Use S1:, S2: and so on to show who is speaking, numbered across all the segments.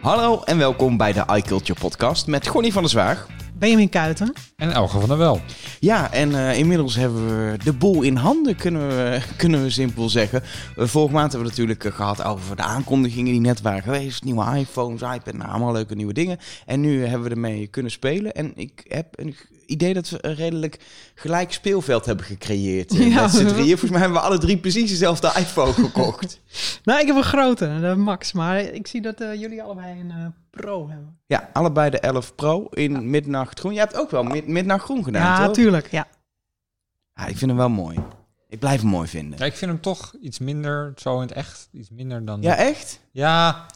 S1: Hallo en welkom bij de iCulture podcast met Gonnie van der Zwaag.
S2: Benjamin Kuiten.
S3: En Elge van der Wel.
S1: Ja, en uh, inmiddels hebben we de boel in handen, kunnen we, kunnen we simpel zeggen. Uh, vorige maand hebben we natuurlijk uh, gehad over de aankondigingen die net waren geweest. Nieuwe iPhones, iPad, nou, allemaal leuke nieuwe dingen. En nu hebben we ermee kunnen spelen. En ik heb een idee dat we een redelijk gelijk speelveld hebben gecreëerd. Ja. Met z'n drieën. Volgens mij hebben we alle drie precies dezelfde iPhone gekocht.
S2: nou, ik heb een grote, de Max. Maar ik zie dat jullie allebei een Pro hebben.
S1: Ja, allebei de 11 Pro in ja. midnacht groen. Je hebt ook wel mid midnacht groen gedaan,
S2: Ja, natuurlijk, ja.
S1: ja. Ik vind hem wel mooi. Ik blijf hem mooi vinden.
S3: Ja, ik vind hem toch iets minder, zo in het echt, iets minder dan...
S1: Ja, echt?
S3: Ja,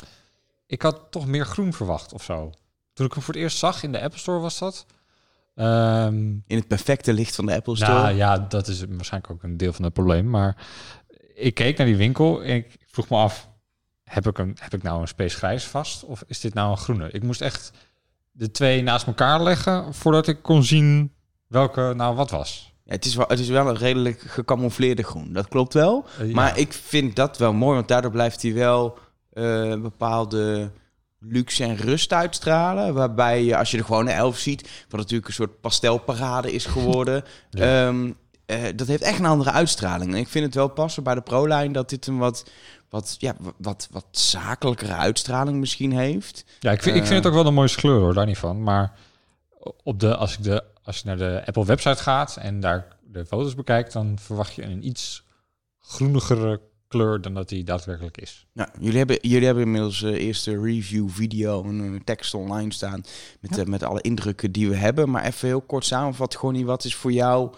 S3: ik had toch meer groen verwacht of zo. Toen ik hem voor het eerst zag in de Apple Store was dat. Um,
S1: in het perfecte licht van de Apple Store?
S3: Nou, ja, dat is waarschijnlijk ook een deel van het probleem. Maar ik keek naar die winkel en ik vroeg me af, heb ik, een, heb ik nou een space grijs vast of is dit nou een groene? Ik moest echt de twee naast elkaar leggen voordat ik kon zien welke nou wat was.
S1: Ja, het, is wel, het is wel een redelijk gecamoufleerde groen, dat klopt wel. Uh, maar ik vind dat wel mooi, want daardoor blijft hij wel uh, bepaalde luxe en rust uitstralen. Waarbij je, als je de gewone elf ziet, wat natuurlijk een soort pastelparade is geworden... ja. um, uh, dat heeft echt een andere uitstraling. En ik vind het wel passen bij de Pro-lijn dat dit een wat wat, ja, wat, wat zakelijkere uitstraling misschien heeft.
S3: Ja, ik vind, uh, ik vind het ook wel een mooie kleur hoor, daar niet van. Maar op de, als, ik de, als je naar de Apple website gaat en daar de foto's bekijkt, dan verwacht je een iets groenigere kleur dan dat die daadwerkelijk is.
S1: Nou, jullie hebben, jullie hebben inmiddels uh, eerste review video en een tekst online staan met, ja. uh, met alle indrukken die we hebben. Maar even heel kort samenvat, gewoon wat is voor jou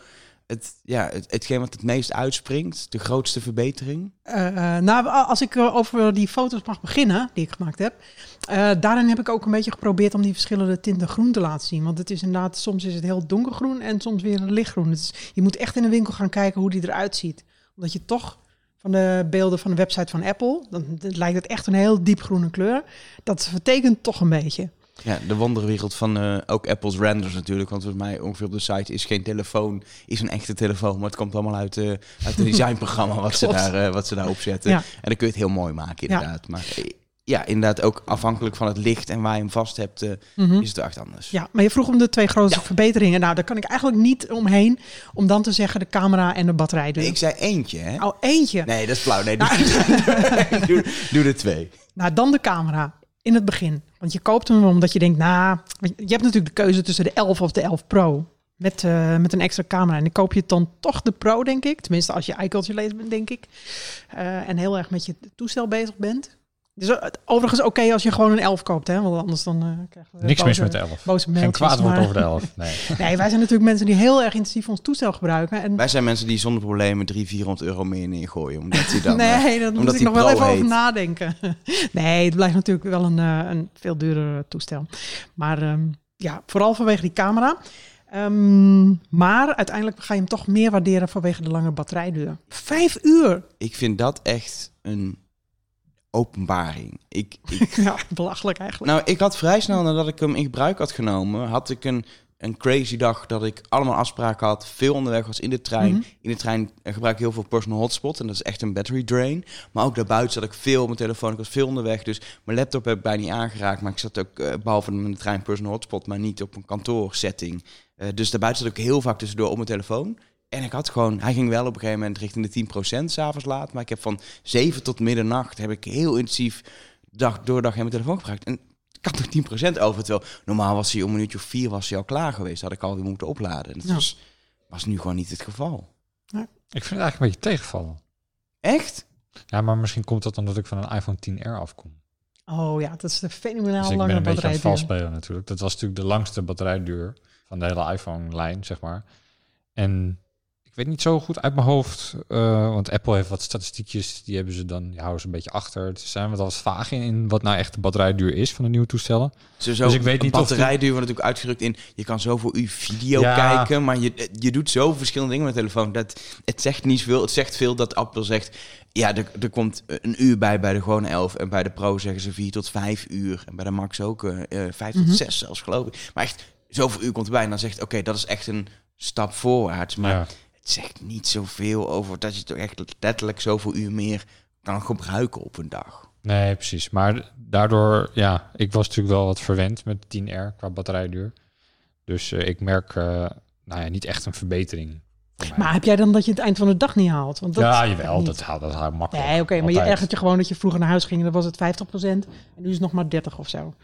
S1: het, ja, het, hetgeen wat het meest uitspringt, de grootste verbetering?
S2: Uh, uh, nou, als ik over die foto's mag beginnen, die ik gemaakt heb. Uh, daarin heb ik ook een beetje geprobeerd om die verschillende tinten groen te laten zien. Want het is inderdaad, soms is het heel donkergroen en soms weer lichtgroen. Dus je moet echt in de winkel gaan kijken hoe die eruit ziet. Omdat je toch van de beelden van de website van Apple, dan, dan lijkt het echt een heel diepgroene kleur. Dat vertekent toch een beetje.
S1: Ja, de wonderwereld van uh, ook Apple's renders natuurlijk. Want volgens mij ongeveer op de site is geen telefoon, is een echte telefoon. Maar het komt allemaal uit, uh, uit het designprogramma wat, ze daar, uh, wat ze daar opzetten. Ja. En dan kun je het heel mooi maken inderdaad. Ja. Maar ja, inderdaad ook afhankelijk van het licht en waar je hem vast hebt, mm -hmm. is het echt anders.
S2: Ja, maar je vroeg om de twee grootste ja. verbeteringen. Nou, daar kan ik eigenlijk niet omheen om dan te zeggen de camera en de batterij.
S1: Nee, ik zei eentje, hè?
S2: Oh, eentje?
S1: Nee, dat is flauw. Nee, nou. doe, doe de twee.
S2: Nou, dan de camera in het begin. Want je koopt hem omdat je denkt, nou, je hebt natuurlijk de keuze tussen de 11 of de 11 Pro. Met, uh, met een extra camera. En dan koop je dan toch de Pro, denk ik. Tenminste, als je lezer bent, denk ik. Uh, en heel erg met je toestel bezig bent. Dus overigens oké okay als je gewoon een 11 koopt, hè? Want anders dan uh, krijgen we
S3: Niks
S2: boze,
S3: mis met de 11.
S2: Boze
S3: Geen kwaad woord over de 11. Nee.
S2: nee, wij zijn natuurlijk mensen die heel erg intensief ons toestel gebruiken. En...
S1: Wij zijn mensen die zonder problemen 300, 400 euro meer neergooien. Omdat die dan,
S2: nee, daar moet ik nog wel even
S1: heet.
S2: over nadenken. nee, het blijft natuurlijk wel een, uh, een veel duurder toestel. Maar um, ja, vooral vanwege die camera. Um, maar uiteindelijk ga je hem toch meer waarderen vanwege de lange batterijduur. Vijf uur!
S1: Ik vind dat echt een openbaring. Ik, ik,
S2: ja, belachelijk eigenlijk.
S1: Nou, ik had vrij snel nadat ik hem in gebruik had genomen, had ik een, een crazy dag dat ik allemaal afspraken had, veel onderweg was in de trein. Mm -hmm. In de trein gebruik ik heel veel personal hotspot en dat is echt een battery drain. Maar ook daarbuiten zat ik veel op mijn telefoon, ik was veel onderweg, dus mijn laptop heb ik bijna niet aangeraakt. Maar ik zat ook, uh, behalve in de trein personal hotspot, maar niet op een kantoorsetting. Uh, dus daarbuiten zat ik heel vaak tussendoor op mijn telefoon. En ik had gewoon, hij ging wel op een gegeven moment richting de 10% s'avonds laat. Maar ik heb van 7 tot middernacht heb ik heel intensief dag door dag mijn telefoon gebruikt. En ik had nog 10% over. Terwijl normaal was hij om een uurtje of vier was hij al klaar geweest. Had ik alweer moeten opladen. Dat ja. was, was nu gewoon niet het geval.
S3: Ja. Ik vind het eigenlijk een beetje tegenvallen.
S1: Echt?
S3: Ja, maar misschien komt dat omdat ik van een iPhone 10R afkom.
S2: Oh ja, dat is de fenomenaal
S3: dus ik
S2: lange
S3: ben een beetje aan
S2: batterijduur.
S3: het valspelen natuurlijk. Dat was natuurlijk de langste batterijduur van de hele iPhone-lijn, zeg maar. En ik weet niet zo goed uit mijn hoofd, uh, want Apple heeft wat statistiekjes, die hebben ze dan, die houden ze een beetje achter. Het zijn we wat vaag in, in wat nou echt de batterijduur is van de nieuwe toestellen.
S1: Zo, zo, dus ik weet niet batterijduur wordt natuurlijk uitgedrukt in, je kan zoveel uur video ja. kijken, maar je, je doet zo verschillende dingen met de telefoon. Dat, het zegt niet veel, het zegt veel dat Apple zegt, ja, er, er komt een uur bij bij de gewone 11 en bij de Pro zeggen ze 4 tot 5 uur. En bij de Max ook uh, 5 mm -hmm. tot 6 zelfs, geloof ik. Maar echt, zoveel uur komt erbij en dan zegt, oké, okay, dat is echt een stap voorwaarts. Maar ja het zegt niet zoveel over dat je toch echt letterlijk zoveel uur meer kan gebruiken op een dag.
S3: Nee, precies. Maar daardoor, ja, ik was natuurlijk wel wat verwend met 10R qua batterijduur. Dus eh, ik merk, eh, nou ja, niet echt een verbetering.
S2: Maar heb jij dan dat je het eind van de dag niet haalt? Want dat
S3: ja, jawel,
S2: niet.
S3: dat haalt dat haalt makkelijk.
S2: Nee, oké, maar je ergert je gewoon dat je vroeger naar huis ging en dan was het 50% en nu is het nog maar 30 of zo.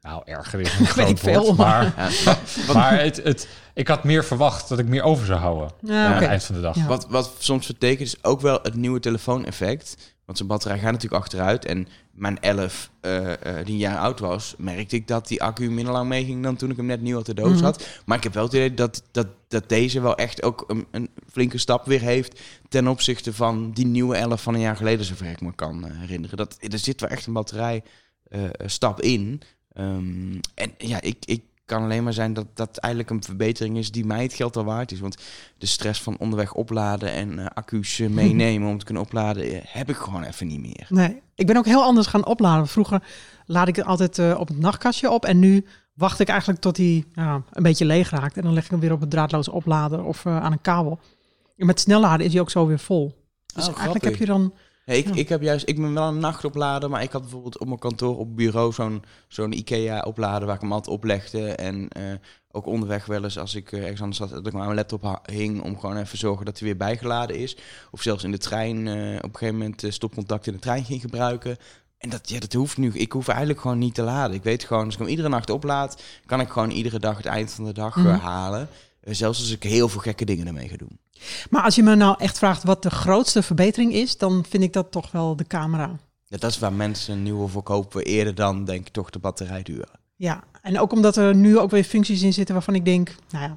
S3: Nou, erger is een groot woord,
S2: veel,
S3: maar,
S1: Ja,
S3: maar het, het, ik had meer verwacht dat ik meer over zou houden
S2: Ja,
S3: aan het eind van de dag.
S2: Ja.
S1: Wat, wat soms betekent is ook wel het nieuwe telefooneffect. Want zijn batterij gaat natuurlijk achteruit. En mijn 11, eh, eh, die een jaar oud was, merkte ik dat die accu minder lang meeging dan toen ik hem net nieuw uit de doos
S2: Mhm.
S1: had. Maar ik heb wel het idee dat, dat, dat deze wel echt ook een, een flinke stap weer heeft ten opzichte van die nieuwe 11 van een jaar geleden, zover ik me kan eh, herinneren. Dat, er zit wel echt een batterij eh, stap in. Ehm, en ja, ik, ik kan alleen maar zijn dat dat eigenlijk een verbetering is die mij het geld al waard is. Want de stress van onderweg opladen en eh, accu's eh, meenemen om te kunnen opladen, eh, heb ik gewoon even niet meer.
S2: Nee, ik ben ook heel anders gaan opladen. Vroeger laad ik het altijd op het nachtkastje op en nu wacht ik eigenlijk tot hij een beetje leeg raakt. En dan leg ik hem weer op het draadloos oplader of aan een kabel. En met snelladen is hij ook zo weer vol. Dus
S1: Oh,
S2: eigenlijk
S1: grappig.
S2: heb je dan...
S1: Ik,
S2: Ja.
S1: ik heb juist, ik ben wel een nachtoplader, maar ik had bijvoorbeeld op mijn kantoor op bureau zo'n zo'n IKEA oplader waar ik hem altijd oplegde. En eh, ook onderweg wel eens als ik eh, ergens anders zat, dat ik maar mijn laptop hing om gewoon even zorgen dat hij weer bijgeladen is. Of zelfs in de trein eh, op een gegeven moment stopcontact in de trein ging gebruiken. En dat, ja, dat hoeft nu. Ik hoef eigenlijk gewoon niet te laden. Ik weet gewoon, als ik hem iedere nacht oplaad, kan ik gewoon iedere dag het eind van de dag
S2: Mhm.
S1: halen. Eh, zelfs als ik heel veel gekke dingen ermee ga doen.
S2: Maar als je me nou echt vraagt wat de grootste verbetering is, dan vind ik dat toch wel de camera.
S1: Ja, dat is waar mensen een nieuwe voor kopen eerder dan, denk ik, toch de batterijduur.
S2: Ja, en ook omdat er nu ook weer functies in zitten waarvan ik denk, nou ja,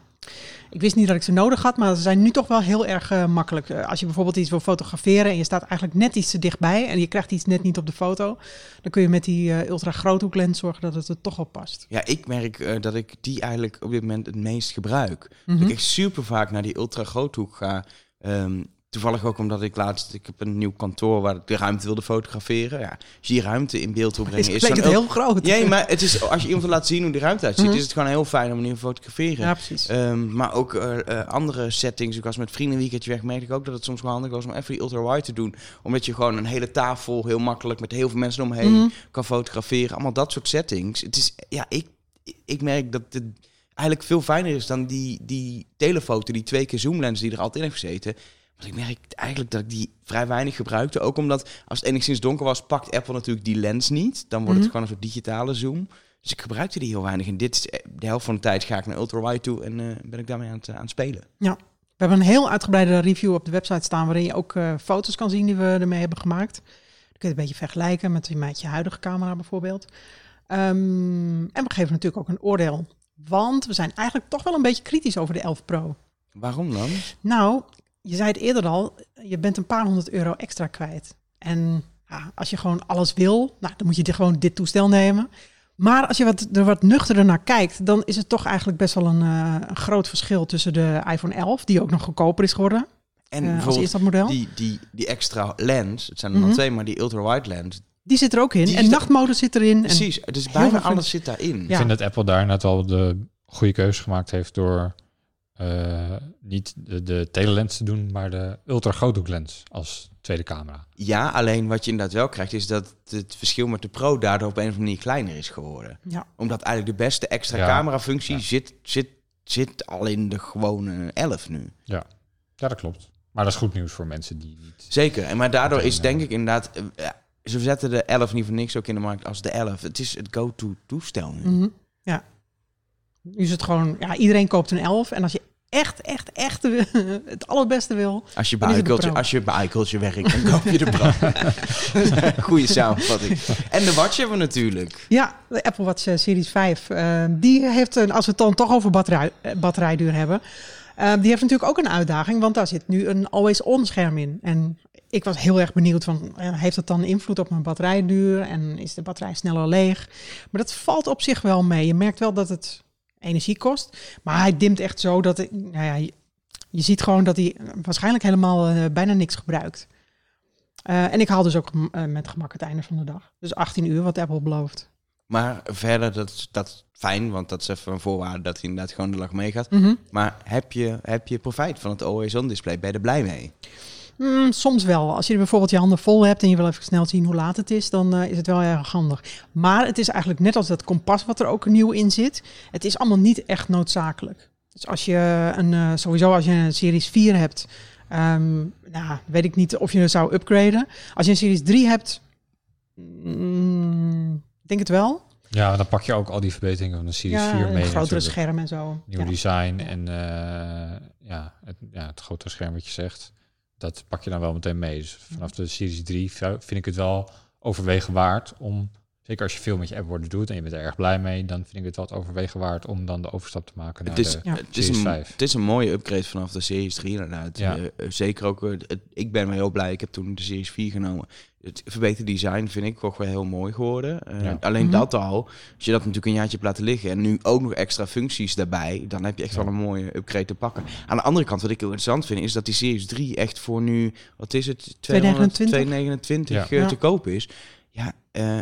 S2: ik wist niet dat ik ze nodig had, maar ze zijn nu toch wel heel erg eh, makkelijk. Eh, als je bijvoorbeeld iets wil fotograferen en je staat eigenlijk net iets te dichtbij en je krijgt iets net niet op de foto, dan kun je met die eh, ultra groothoeklens zorgen dat het er toch op past.
S1: Ja, ik merk dat ik die eigenlijk op dit moment het meest gebruik.
S2: Mhm.
S1: Dat ik echt super vaak naar die ultra groothoek ga. Ehm, toevallig ook omdat ik laatst, ik heb een nieuw kantoor waar ik de ruimte wilde fotograferen. Ja, als je die ruimte in beeld wil brengen,
S2: Is,
S1: is
S2: het heel groot.
S1: Ja, maar het is, als je iemand wil laten zien hoe die ruimte uitziet,
S2: Mhm.
S1: is het gewoon heel fijn om te fotograferen.
S2: Ja, precies.
S1: Ehm, maar ook eh, eh, andere settings. Ik was met vrienden een weekendje weg. Merkte ik ook dat het soms wel handig was om even die ultra-wide te doen. Omdat je gewoon een hele tafel heel makkelijk met heel veel mensen omheen
S2: Mhm.
S1: kan fotograferen. Allemaal dat soort settings. Het is, ja, ik, ik merk dat het eigenlijk veel fijner is dan die, die telefoto, die twee keer zoomlens die er altijd in heeft gezeten. Want ik merk eigenlijk dat ik die vrij weinig gebruikte. Ook omdat als het enigszins donker was, pakt Apple natuurlijk die lens niet. Dan wordt
S2: Mhm.
S1: het gewoon een soort digitale zoom. Dus ik gebruikte die heel weinig. En dit is eh, de helft van de tijd ga ik naar ultra-wide toe en eh, ben ik daarmee aan het, aan het spelen.
S2: We hebben een heel uitgebreide review op de website staan waarin je ook eh, foto's kan zien die we ermee hebben gemaakt. Dan kun je het een beetje vergelijken met, je- met je huidige camera bijvoorbeeld. Ehm, en we geven natuurlijk ook een oordeel. Want we zijn eigenlijk toch wel een beetje kritisch over de 11 Pro.
S1: Waarom dan?
S2: Nou, je zei het eerder al, je bent een paar honderd euro extra kwijt. En ja, als je gewoon alles wil, nou, dan moet je dit- gewoon dit toestel nemen. Maar als je wat, er wat nuchterder naar kijkt, dan is het toch eigenlijk best wel een, eh, een groot verschil tussen de iPhone 11, die ook nog goedkoper is geworden,
S1: En
S2: eh, als
S1: bijvoorbeeld
S2: instapmodel. Die,
S1: die, die, die extra lens, het zijn er
S2: Mhm.
S1: dan twee, maar die ultra-wide lens.
S2: zit er ook in.
S1: Die
S2: en nachtmodus zit erin. En,
S1: Precies, dus
S2: heel
S1: bijna
S2: veel
S1: alles zit daarin.
S2: Ja.
S3: Ik vind dat Apple daar net al de goede keuze gemaakt heeft door eh, niet de, de telelens te doen, maar de ultra groothoeklens als tweede camera.
S1: Ja, alleen wat je inderdaad wel krijgt, is dat het verschil met de Pro daardoor op een of andere manier kleiner is geworden.
S2: ja.
S1: Omdat eigenlijk de beste extra
S3: Ja.
S1: camera-functie
S3: Ja.
S1: zit, zit, zit al in de gewone 11 nu.
S3: Ja, dat klopt. Maar dat is goed nieuws voor mensen die niet...
S1: Zeker, en maar daardoor is
S3: ja.
S1: denk ik inderdaad... eh, ja, ze zetten de 11 niet voor niks ook in de markt als de 11. Het is het go-to toestel nu.
S2: Mhm. ja. Nu is het gewoon, ja, iedereen koopt een 11. En als je echt, echt, echt het allerbeste wil,
S1: Als je bij als je bij Eikeltje werkt, dan koop je de Pro. Goeie samenvatting. En de Watch hebben we natuurlijk.
S2: Ja, de Apple Watch eh, Series 5. eh, die heeft, een, als we het dan toch over batterij, eh, batterijduur hebben. die heeft natuurlijk ook een uitdaging, want daar zit nu een always-on scherm in. En ik was heel erg benieuwd van, heeft dat dan invloed op mijn batterijduur? En is de batterij sneller leeg? Maar dat valt op zich wel mee. Je merkt wel dat het energie kost. Maar hij dimt echt zo dat, het, nou ja, je, je ziet gewoon dat hij waarschijnlijk helemaal eh, bijna niks gebruikt. Eh, en ik haal dus ook eh, met gemak het einde van de dag. Dus 18 uur, wat Apple belooft.
S1: Maar verder, dat, dat fijn, want dat is even een voorwaarde dat hij inderdaad gewoon de dag meegaat.
S2: Mhm.
S1: Maar heb je, heb je profijt van het Always On display? Ben je er blij mee?
S2: Mm, soms wel. Als je bijvoorbeeld je handen vol hebt en je wil even snel zien hoe laat het is, dan eh, is het wel erg handig. Maar het is eigenlijk net als dat kompas wat er ook nieuw in zit. Het is allemaal niet echt noodzakelijk. Dus als je een, eh, sowieso als je een Series 4 hebt, ehm, nou, weet ik niet of je zou upgraden. Als je een Series 3 hebt, mm, denk het wel.
S3: Ja, dan pak je ook al die verbeteringen van de Series
S2: ja,
S3: 4 mee.
S2: een grotere
S3: natuurlijk.
S2: scherm en zo.
S3: Nieuw
S2: Ja.
S3: design en eh, ja, het, ja, het grotere scherm wat je zegt. Dat pak je dan wel meteen mee. Dus vanaf de Series 3 vind ik het wel overwegen waard om... Zeker als je veel met je appwoorden doet en je bent er erg blij mee... dan vind ik het wat overwegen waard om dan de overstap te maken naar
S1: Het is,
S3: de
S2: Ja.
S1: het, is
S3: Series
S1: een,
S3: 5.
S1: het is een mooie upgrade vanaf de Series 3 inderdaad.
S3: Ja.
S1: Eh, eh, zeker ook, eh, het- ik ben wel heel blij. Ik heb toen de Series 4 genomen. Het verbeterde design vind ik ook wel heel mooi geworden. Eh,
S3: Ja.
S1: Alleen
S2: Mhm.
S1: dat al, als je dat natuurlijk een jaartje hebt laten liggen... en nu ook nog extra functies daarbij... dan heb je echt
S3: Ja.
S1: wel een mooie upgrade te pakken. Aan de andere kant, wat ik heel interessant vind... is dat die Series 3 echt voor nu, wat is het? 200,
S2: 229?
S1: 229
S3: Ja.
S1: eh,
S2: Ja.
S1: te koop is. Ja, eh,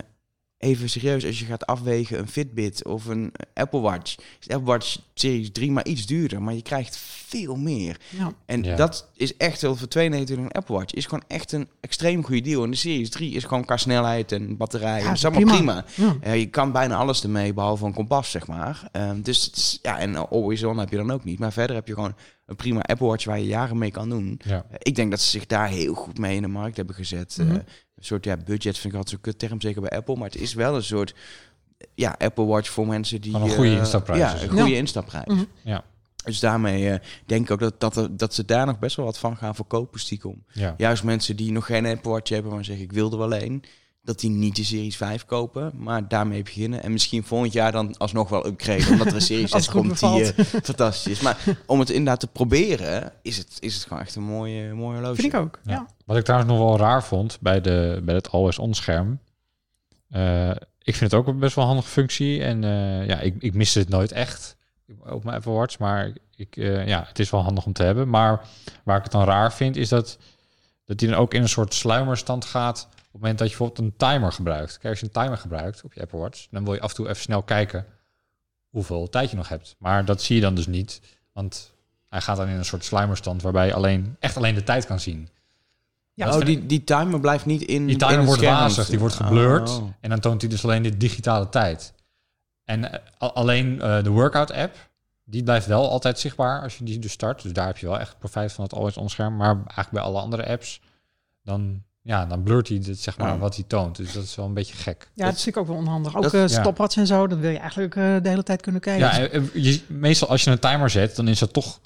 S1: even serieus, als je gaat afwegen een Fitbit of een Apple Watch, is de Apple Watch Series 3 maar iets duurder, maar je krijgt veel meer.
S2: Ja.
S1: En
S3: Ja.
S1: dat is echt wel voor 92 een Apple Watch is gewoon echt een extreem goede deal. En de Series 3 is gewoon qua snelheid en batterij,
S2: Ja,
S1: en dat is allemaal prima.
S2: prima. Ja.
S1: Eh, je kan bijna alles ermee, behalve een kompas, zeg maar. Ehm, dus ja, en always on heb je dan ook niet. Maar verder heb je gewoon een prima Apple Watch waar je jaren mee kan doen.
S3: Ja.
S1: Eh, ik denk dat ze zich daar heel goed mee in de markt hebben gezet. Eh,
S2: Mhm.
S1: een soort ja, budget vind ik altijd zo'n kut term, zeker bij Apple. Maar het is wel een soort ja, Apple Watch voor mensen die...
S3: Van een goede
S1: eh,
S3: instapprijs
S1: Ja,
S3: is
S1: een goede
S2: Ja.
S1: instapprijs.
S2: Mhm.
S3: Ja.
S1: Dus daarmee eh, denk ik ook dat, dat, er- dat ze daar nog best wel wat van gaan verkopen, stiekem.
S3: Ja.
S1: Juist mensen die nog geen Apple Watch hebben, maar zeggen ik wil er wel een. Dat die niet de Series 5 kopen, maar daarmee beginnen. En misschien volgend jaar dan alsnog wel upgraden. Omdat er een Series
S2: Als
S1: 6
S2: het goed
S1: komt die eh, fantastisch is. Maar om het inderdaad te proberen, is het, is het gewoon echt een mooie, mooie horloge.
S2: Vind ik ook.
S3: Ja.
S2: Ja.
S3: Wat ik trouwens nog wel raar vond bij, de, bij het always on scherm. eh, ik vind het ook een best wel handige functie. En eh, ja, ik, ik miste het nooit echt op mijn Apple Watch. Maar ik, eh, ja, het is wel handig om te hebben. Maar waar ik het dan raar vind, is dat, dat die dan ook in een soort sluimerstand gaat. Op het moment dat je bijvoorbeeld een timer gebruikt. Kijk, als je een timer gebruikt op je Apple Watch, dan wil je af en toe even snel kijken hoeveel tijd je nog hebt. Maar dat zie je dan dus niet. Want hij gaat dan in een soort sluimerstand waarbij je alleen, echt alleen de tijd kan zien.
S2: Ja,
S1: oh, die, die timer blijft niet in
S3: Die
S1: in
S3: timer
S1: het
S3: wordt wazig, die wordt geblurred.
S1: Oh.
S3: En dan toont hij dus alleen de digitale tijd. En eh, al- alleen eh, de workout app, die blijft wel altijd zichtbaar als je die dus start. Dus daar heb je wel echt profijt van het always on scherm. Maar eigenlijk bij alle andere apps, dan, ja, dan blurt hij het, zeg maar wat hij toont. Dus dat is wel een beetje gek.
S2: Ja, dat vind ik ook wel onhandig. Ook
S1: Dat-
S2: eh
S3: ja.
S2: stopwatch en zo, dat wil je eigenlijk eh, de hele tijd kunnen kijken.
S3: Ja, en je, meestal als je een timer zet, dan is dat toch...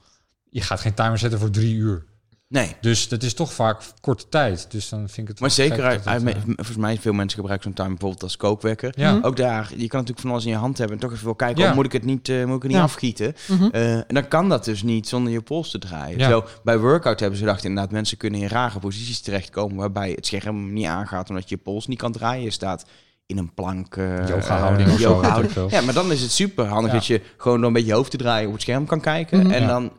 S3: Je gaat geen timer zetten voor drie uur.
S1: Nee,
S3: Dus dat is toch vaak korte tijd. Dus dan vind ik het
S1: maar
S3: wel
S1: zeker,
S3: gek
S1: uit,
S3: dat het,
S1: uit-
S3: eh,
S1: volgens mij veel mensen gebruiken zo'n timer bijvoorbeeld als kookwekker.
S3: ja,
S2: Mhm.
S1: Ook daar, je kan natuurlijk van alles in je hand hebben en toch even wel kijken,
S3: Ja.
S1: oh, moet ik het niet, eh, moet ik het niet
S2: Ja.
S1: afgieten?
S2: Mhm.
S1: Eh, en dan kan dat dus niet zonder je pols te draaien.
S3: Ja.
S1: Zo, bij workout hebben ze gedacht inderdaad, mensen kunnen in rare posities terechtkomen waarbij het scherm niet aangaat omdat je pols niet kan draaien. Je staat in een plank.
S3: zo,
S1: yoga-houding.
S3: weet ik veel.
S1: Ja, maar dan is het super handig
S3: Ja.
S1: dat je gewoon door een beetje je hoofd te draaien op het scherm kan kijken.
S2: Mhm.
S1: En
S3: Ja.
S1: dan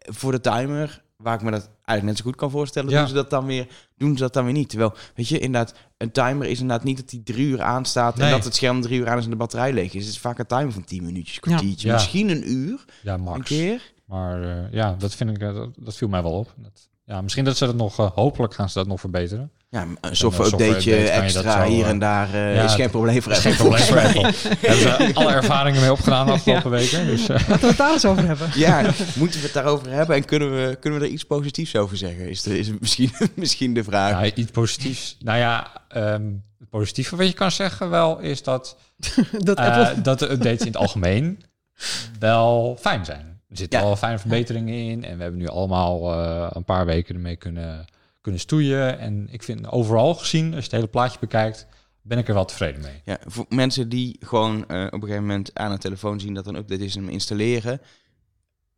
S1: voor de timer, waar ik me dat eigenlijk net zo goed kan voorstellen,
S3: Ja.
S1: doen ze dat dan weer, doen ze dat dan weer niet. Terwijl, weet je, inderdaad, een timer is inderdaad niet dat die drie uur aanstaat en dat het scherm drie uur aan is en de batterij leeg is. Het is vaak een timer van 10 minuutjes, kwartiertje,
S3: Ja.
S1: misschien een uur,
S3: ja,
S1: een
S3: max.
S1: keer.
S3: Maar eh, ja, dat vind ik, eh, dat, dat viel mij wel op. Dat, ja, misschien dat ze dat nog, eh, hopelijk gaan ze dat nog verbeteren.
S1: Ja, een
S3: een
S1: software
S3: software
S1: updateje
S3: update kan je dat
S1: extra hier
S3: eh,
S1: en daar eh,
S3: ja,
S1: is geen probleem voor
S3: is geen
S1: Apple.
S3: probleem voor Apple. Daar hebben ze alle ervaringen mee opgedaan de afgelopen weken. Dus, eh,
S2: Laten we het daar eens over hebben.
S1: Ja, moeten we het daarover hebben en kunnen we, kunnen we er iets positiefs over zeggen? Is, de, is misschien, misschien de vraag.
S3: ja, iets positiefs. Nou ja, ehm, het positieve wat je kan zeggen wel is dat,
S2: dat
S3: eh,
S2: Apple...
S3: dat de updates in het algemeen wel fijn zijn. Er zitten
S1: Ja.
S3: wel fijne verbeteringen in. En we hebben nu allemaal eh, een paar weken ermee kunnen, kunnen stoeien. En ik vind overal gezien, als je het hele plaatje bekijkt, ben ik er wel tevreden mee.
S1: Ja, voor mensen die gewoon eh, op een gegeven moment aan een telefoon zien dat er een update is en hem installeren.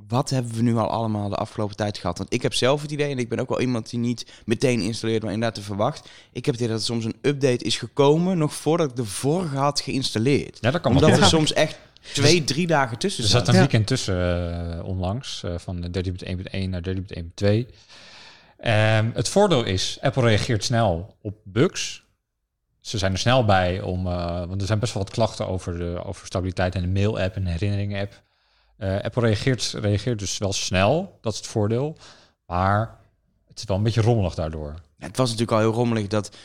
S1: Wat hebben we nu al allemaal de afgelopen tijd gehad? Want ik heb zelf het idee, en ik ben ook wel iemand die niet meteen installeert, maar inderdaad te verwacht. Ik heb het idee dat er soms een update is gekomen nog voordat ik de vorige had geïnstalleerd.
S3: Ja, dat kan
S1: Omdat
S3: wel.
S1: er soms echt twee, drie dagen tussen
S3: Er zat een weekend tussen eh, onlangs, eh, van 13.1.1 naar 13.1.2. Ehm, het voordeel is, Apple reageert snel op bugs. Ze zijn er snel bij om, eh, want er zijn best wel wat klachten over, de, over stabiliteit en de mail-app en de herinneringen-app. Eh, Apple reageert, reageert dus wel snel, dat is het voordeel. Maar het is wel een beetje rommelig daardoor.
S1: Het was natuurlijk al heel rommelig dat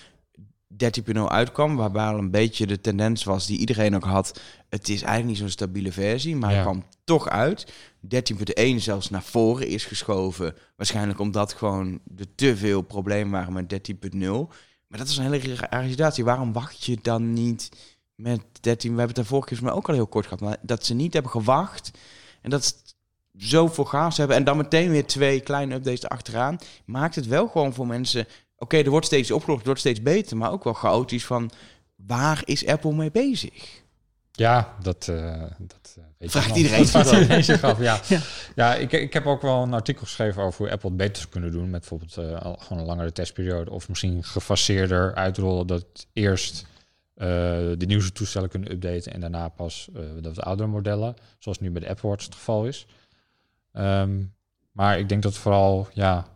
S1: 13.0 uitkwam, waarbij al een beetje de tendens was die iedereen ook had. Het is eigenlijk niet zo'n stabiele versie, maar
S3: Ja.
S1: hij kwam toch uit. 13.1 zelfs naar voren is geschoven. Waarschijnlijk omdat gewoon er te veel problemen waren met 13.0. Maar dat is een hele rare situatie. Waarom wacht je dan niet met 13? We hebben het daar vorige keer mij ook al heel kort gehad. Maar dat ze niet hebben gewacht en dat ze zoveel gaas hebben en dan meteen weer twee kleine updates erachteraan, maakt het wel gewoon voor mensen oké, er wordt steeds opgelost, het wordt steeds beter, maar ook wel chaotisch van waar is Apple mee bezig?
S3: Ja, dat, eh, dat weet
S1: Vraagt
S3: je
S1: iedereen
S3: vraagt zich af, ja.
S2: Ja.
S3: ja. ik, ik heb ook wel een artikel geschreven over hoe Apple het beter zou kunnen doen. Met bijvoorbeeld eh, al- gewoon een langere testperiode. Of misschien gefaseerder uitrollen dat eerst eh, de nieuwste toestellen kunnen updaten. En daarna pas eh, dat de oudere modellen. Zoals nu bij de Apple Watch het geval is. Ehm, maar ik denk dat vooral, ja,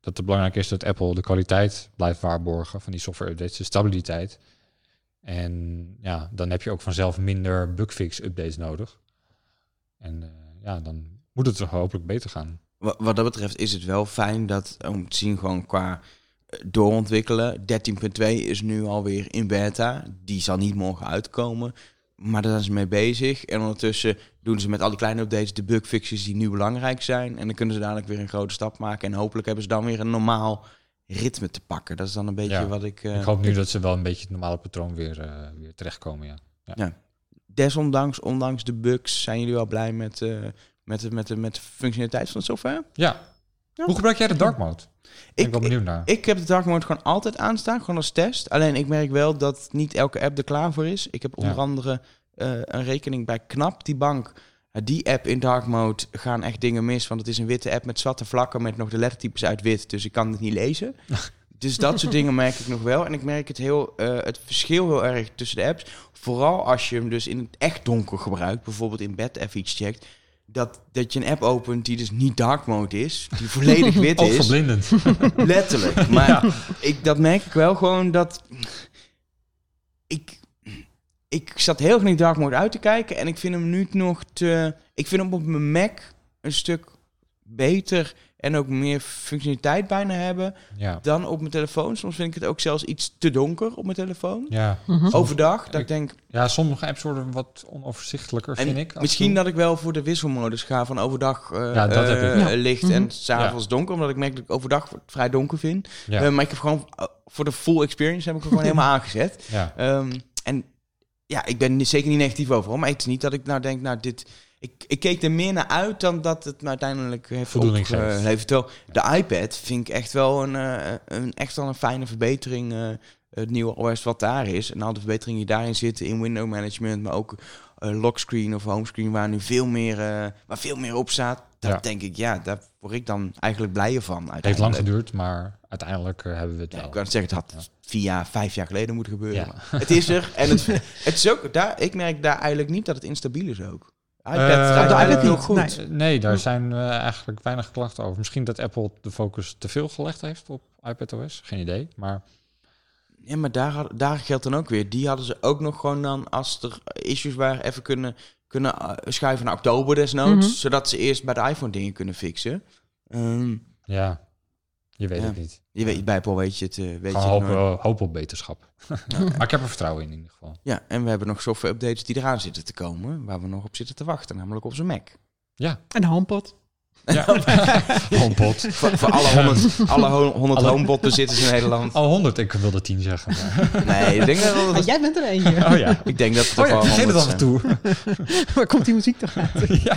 S3: dat het belangrijk is dat Apple de kwaliteit blijft waarborgen van die software updates, de stabiliteit. En ja, dan heb je ook vanzelf minder bugfix updates nodig. En eh, ja, dan moet het hopelijk beter gaan.
S1: Wa- Wat dat betreft is het wel fijn dat, om te zien gewoon qua eh, doorontwikkelen, 13.2 is nu alweer in beta. Die zal niet morgen uitkomen, maar daar zijn ze mee bezig. En ondertussen doen ze met al die kleine updates de bugfixes die nu belangrijk zijn. En dan kunnen ze dadelijk weer een grote stap maken. En hopelijk hebben ze dan weer een normaal ritme te pakken. Dat is dan een beetje
S3: Ja.
S1: wat ik... eh,
S3: ik hoop nu dat ze wel een beetje het normale patroon weer, eh, weer terechtkomen, ja.
S1: Desondanks, ondanks de bugs, zijn jullie wel blij met, eh, met, de, met, de, met de functionaliteit van de software?
S3: Ja.
S1: Ja.
S3: Hoe gebruik jij de dark mode? Ik ben
S1: Ik,
S3: wel benieuwd naar.
S1: ik heb de dark mode gewoon altijd aanstaan, gewoon als test. Alleen ik merk wel dat niet elke app er klaar voor is. Ik heb onder
S3: Ja.
S1: andere een rekening bij Knap, die bank. Die app in dark mode gaan echt dingen mis, want het is een witte app met zwarte vlakken met nog de lettertypes uit wit, dus ik kan het niet lezen. dus dat soort dingen merk ik nog wel. En ik merk het, heel, eh, het verschil heel erg tussen de apps. Vooral als je hem dus in het echt donker gebruikt, bijvoorbeeld in bed even iets checkt. Dat, dat je een app opent die dus niet dark mode is, die volledig wit is.
S3: Oogverblindend.
S1: Letterlijk. Maar ik, dat merk ik wel gewoon dat... Ik, zat heel erg naar die dark mode uit te kijken. En ik vind hem nu nog te... Ik vind hem op mijn Mac een stuk beter en ook meer functionaliteit bijna hebben
S3: ja.
S1: dan op mijn telefoon. Soms vind ik het ook zelfs iets te donker op mijn telefoon.
S3: Ja.
S2: Mhm.
S1: Overdag, dat ik
S3: Ik-
S1: denk...
S3: ja, sommige apps worden wat onoverzichtelijker,
S1: En
S3: vind ik. en
S1: misschien
S3: toe.
S1: dat ik wel voor de wisselmodus ga van overdag eh,
S3: Ja, dat heb ik.
S1: eh,
S2: Ja.
S1: licht
S2: Mhm.
S1: en s'avonds donker. Omdat ik merk dat ik overdag vrij donker vind.
S3: Ja.
S1: Eh, maar ik heb gewoon voor de full experience heb ik hem gewoon helemaal aangezet.
S3: ja.
S1: Ehm, en ja, ik ben zeker niet negatief over, maar het is niet dat ik nou denk, nou dit... Ik, ik keek er meer naar uit dan dat het me uiteindelijk heeft
S3: Voldoening geeft.
S1: opgeleverd. Terwijl de iPad vind ik echt wel een, eh, een, echt wel een fijne verbetering. eh, het nieuwe OS wat daar is. En al de verbeteringen die daarin zitten in window management, maar ook lockscreen of homescreen, waar nu veel meer, eh, waar veel meer op staat. Dat
S3: Ja.
S1: denk ik, ja, daar word ik dan eigenlijk blijer van.
S3: Het heeft lang geduurd, maar uiteindelijk eh, hebben we het
S1: Ja,
S3: wel.
S1: ik kan zeggen, het had
S3: Ja.
S1: vier jaar, vijf jaar geleden moeten gebeuren.
S3: Ja.
S1: Het is er. En het, het is ook, daar, ik merk daar eigenlijk niet dat het instabiel is ook. iPad
S3: Eh, de
S1: eigenlijk heel
S2: niet,
S1: goed.
S2: nee.
S3: Eh, Nee, daar zijn eh, eigenlijk weinig klachten over. Misschien dat Apple de focus te veel gelegd heeft op iPadOS. Geen idee. Maar
S1: Ja, maar daar, had- daar geldt dan ook weer. Die hadden ze ook nog gewoon dan, als er issues waren, even kunnen, kunnen eh, schuiven naar oktober desnoods.
S2: Mhm.
S1: Zodat ze eerst bij de iPhone dingen kunnen fixen. Ehm,
S3: ja, je weet
S1: Ja.
S3: het niet.
S1: je weet, bij Apple weet je het. eh, weet je
S3: hoop, op beterschap. maar ik heb er vertrouwen in in ieder geval.
S1: Ja, en we hebben nog software updates die eraan zitten te komen. Waar we nog op zitten te wachten. Namelijk op zijn Mac.
S3: Ja,
S2: En de HomePod.
S3: Ja. HomePod.
S1: Voor, voor alle 100, alle ho- 100
S3: Alle-
S1: HomePod bezitters in Nederland.
S3: Al 100, ik wilde 10 zeggen. Maar...
S1: Nee, ik denk dat,
S2: Ah, jij bent er eentje.
S3: Oh ja.
S1: ik denk dat het
S3: Oh ja, vergeet het
S1: 100
S3: af en toe.
S2: Waar komt die muziek toch uit?
S3: ja.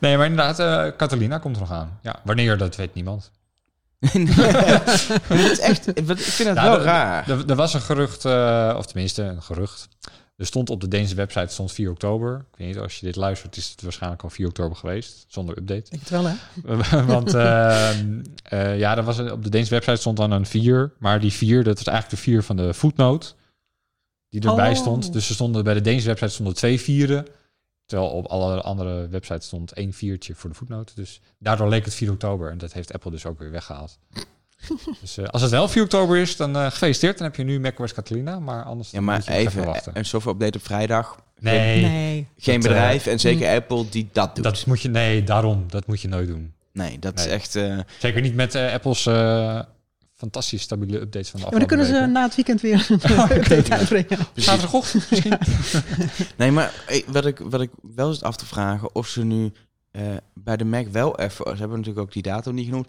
S3: Nee, maar inderdaad, eh Catalina komt er nog aan. Ja, wanneer, dat weet niemand.
S1: Maar dat is echt, ik vind het
S3: Ja,
S1: wel raar.
S3: Er, er was een gerucht, eh, of tenminste een gerucht. Er stond op de Deense website stond 4 oktober. Ik weet niet, als je dit luistert, is het waarschijnlijk al 4 oktober geweest. Zonder update.
S2: Ik het wel, hè?
S3: Want ehm, eh, ja, er was een- op de Deense website stond dan een 4. Maar die 4, dat was eigenlijk de 4 van de footnote. Die erbij
S2: Oh.
S3: stond. Dus er stonden bij de Deense website stonden twee vieren. Terwijl op alle andere websites stond één viertje voor de voetnoot. Dus daardoor leek het 4 oktober. En dat heeft Apple dus ook weer weggehaald. dus eh, als het wel 4 oktober is, dan eh, gefeliciteerd. Dan heb je nu macOS Catalina. Maar anders
S1: Ja, maar
S3: moet je nog
S1: even,
S3: wachten.
S1: een software update op vrijdag.
S3: Nee,
S2: Nee.
S1: Geen
S3: Dat, eh,
S1: bedrijf en zeker Apple die dat doet.
S3: dat moet je, nee, daarom. Dat moet je nooit doen.
S1: Nee, dat is echt... eh,
S3: Zeker niet met eh, Apple's eh, fantastisch stabiele updates van de
S2: Ja, maar dan kunnen ze na het weekend weer een update uitbrengen.
S3: Zaterdagochtend misschien.
S1: Nee, maar wat ik, wat ik wel zit af te vragen, of ze nu eh, bij de Mac wel even, ze hebben natuurlijk ook die datum niet genoemd,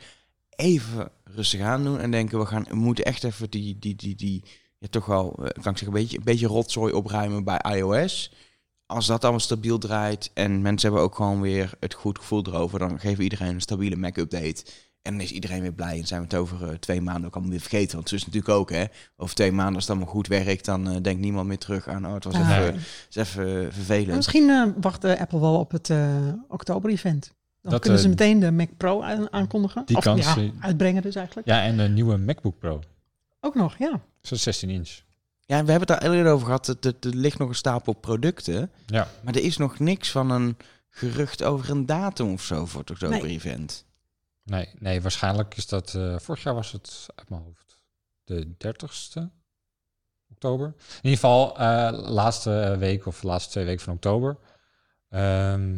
S1: even rustig aan doen en denken, we, gaan, we moeten echt even die, die, die, die ja, toch wel, eh, kan ik zeggen, een beetje, een beetje rotzooi opruimen bij iOS. Als dat allemaal stabiel draait en mensen hebben ook gewoon weer het goed gevoel erover, dan geven we iedereen een stabiele Mac-update. En dan is iedereen weer blij en zijn we het over eh, twee maanden ook allemaal weer vergeten. Want het is natuurlijk ook, hè, over twee maanden als het allemaal goed werkt, dan eh, denkt niemand meer terug aan, oh, het was
S2: Ah,
S1: even, is even vervelend.
S2: Misschien wacht Apple wel op het oktober-event. Dan
S3: Dat,
S2: kunnen ze
S3: eh,
S2: meteen de Mac Pro aan- aankondigen.
S3: die
S2: of
S3: kans,
S2: ja, uitbrengen dus eigenlijk.
S3: Ja, en de nieuwe MacBook Pro.
S2: Ook nog, ja.
S3: Zo'n 16 inch.
S1: Ja, we hebben het daar eerder over gehad. Er, er, er ligt nog een stapel producten.
S3: Ja.
S1: Maar er is nog niks van een gerucht over een datum of zo voor het oktober-event.
S3: Nee, nee, waarschijnlijk is dat... eh, vorig jaar was het uit mijn hoofd de 30ste oktober. In ieder geval eh, laatste week of laatste twee weken van oktober. Ehm,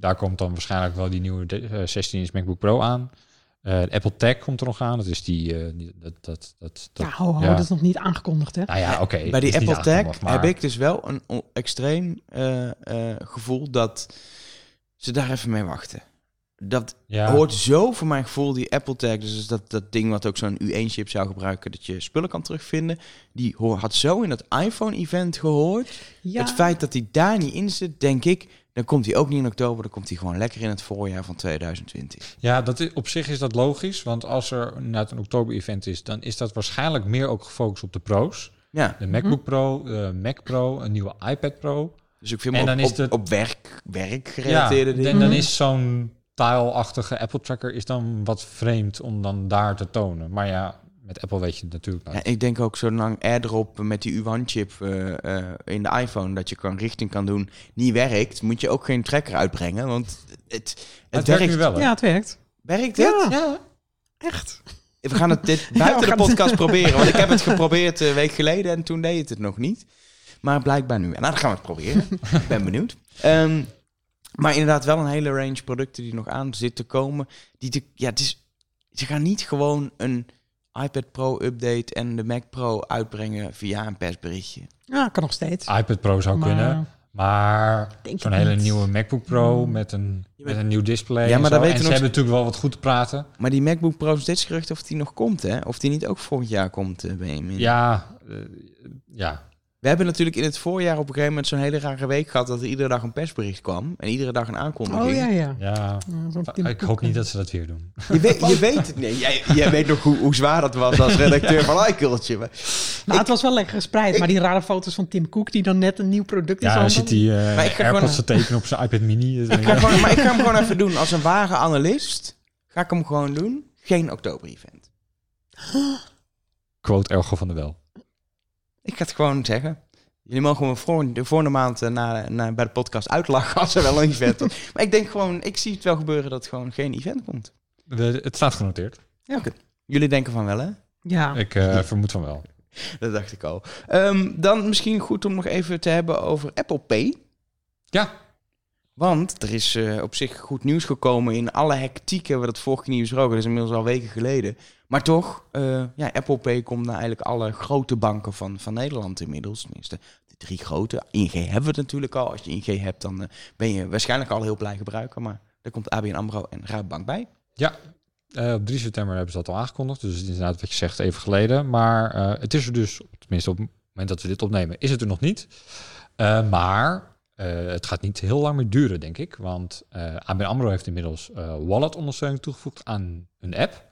S3: daar komt dan waarschijnlijk wel die nieuwe de- eh, 16 inch MacBook Pro aan. Eh, de Apple Tag komt er nog aan. Dat is die... eh, die- dat, dat, dat, dat,
S2: Ja, ho, ho,
S3: ja.
S2: dat is nog niet aangekondigd, hè?
S3: Nou ja, oké.
S1: Bij die Apple Tag
S3: maar-
S1: heb ik dus wel een extreem eh, eh, gevoel dat ze daar even mee wachten. Dat
S3: Ja,
S1: hoort zo voor mijn gevoel, die Apple Tag, dus dat, dat ding wat ook zo'n U1-chip zou gebruiken, dat je spullen kan terugvinden, die hoor, had zo in dat iPhone-event gehoord.
S2: Ja,
S1: Het feit dat hij daar niet in zit, denk ik, dan komt hij ook niet in oktober, dan komt hij gewoon lekker in het voorjaar van 2020.
S3: Ja, dat is, op zich is dat logisch. Want als er inderdaad een oktober-event is, dan is dat waarschijnlijk meer ook gefocust op de pro's.
S1: Ja,
S3: De MacBook Pro, de Mac Pro, een nieuwe iPad Pro.
S1: dus ik vind
S3: En
S1: me
S3: dan
S1: op,
S3: is
S1: op,
S3: het-
S1: op werk, werk
S3: Ja,
S1: gerelateerde dingen.
S3: en dan is zo'n tile-achtige Apple Tracker is dan wat vreemd om dan daar te tonen. Maar ja, met Apple weet je het natuurlijk
S1: Ja, ik denk ook zolang AirDrop met die U1-chip eh, eh, in de iPhone, dat je kan richting kan doen, niet werkt, moet je ook geen tracker uitbrengen. Want het, het,
S3: het
S1: werkt.
S3: werkt nu wel, hè?
S2: ja, het werkt.
S1: Werkt het?
S2: Ja. Echt.
S1: We gaan het dit buiten de podcast proberen. Want ik heb het geprobeerd een week geleden en toen deed het het nog niet. Maar blijkbaar nu. En nou, dan gaan we het proberen. Ik ben benieuwd. Ehm, maar inderdaad wel een hele range producten die nog aan zitten te komen. Die te, ja, het is, ze gaan niet gewoon een iPad Pro update en de Mac Pro uitbrengen via een persberichtje.
S2: Ja, kan nog steeds.
S3: iPad Pro zou
S2: Maar-
S3: kunnen. Maar
S2: Denk
S3: zo'n hele
S2: niet.
S3: nieuwe MacBook Pro met een,
S1: Ja,
S3: met een nieuw display.
S1: Ja, maar dat weten
S3: en
S1: we
S3: ze
S1: nog-
S3: hebben natuurlijk wel wat goed te praten.
S1: Maar die MacBook Pro is steeds gerucht of die nog komt, hè? Of die niet ook volgend jaar komt, eh Benjamin.
S3: Ja, eh, ja.
S1: We hebben natuurlijk in het voorjaar op een gegeven moment zo'n hele rare week gehad dat er iedere dag een persbericht kwam en iedere dag een aankondiging.
S2: Oh ja, ja.
S3: ja. Ik hoop niet
S2: eh.
S3: dat ze dat weer doen.
S1: Je weet, je weet het niet. Jij, jij weet nog hoe, hoe zwaar dat was als redacteur van iCultje. Maar
S2: Nou, het was wel lekker gespreid, maar die rare foto's van Tim Cook die dan net een nieuw product is
S3: Ja, dan zit
S2: handelen.
S3: hij
S1: Maar ik
S3: AirPods te tekenen op zijn iPad mini.
S1: ik, ga gewoon, maar ik ga hem gewoon even doen. Als een ware analist ga ik hem gewoon doen. Geen oktober-event.
S3: Quote Ergo van de Wel.
S1: Ik ga het gewoon zeggen. Jullie mogen me voor, de volgende maand eh, na, na, bij de podcast uitlachen als er wel een event is. Maar ik denk gewoon, ik zie het wel gebeuren dat er gewoon geen event komt.
S3: De- het staat genoteerd.
S1: Ja, oké. Jullie denken van wel, hè?
S2: Ja,
S3: Ik eh, vermoed van wel.
S1: Dat dacht ik al. Ehm, dan misschien goed om nog even te hebben over Apple Pay.
S3: Ja,
S1: Want er is eh, op zich goed nieuws gekomen in alle hectiek hebben we dat vorige keer niet besproken. Dat is inmiddels al weken geleden. Maar toch, eh, ja, Apple Pay komt naar eigenlijk alle grote banken van, van Nederland inmiddels. Tenminste, de drie grote. ING hebben we het natuurlijk al. Als je ING hebt, dan eh, ben je waarschijnlijk al heel blij gebruiker. Maar daar komt ABN AMRO en Rabobank bij.
S3: eh, op 3 september hebben ze dat al aangekondigd. Dus het is inderdaad wat je zegt even geleden. Maar het is er dus, tenminste op het moment dat we dit opnemen, is het er nog niet. Maar het gaat niet heel lang meer duren, denk ik. Want eh ABN AMRO heeft inmiddels eh, wallet-ondersteuning toegevoegd aan hun app.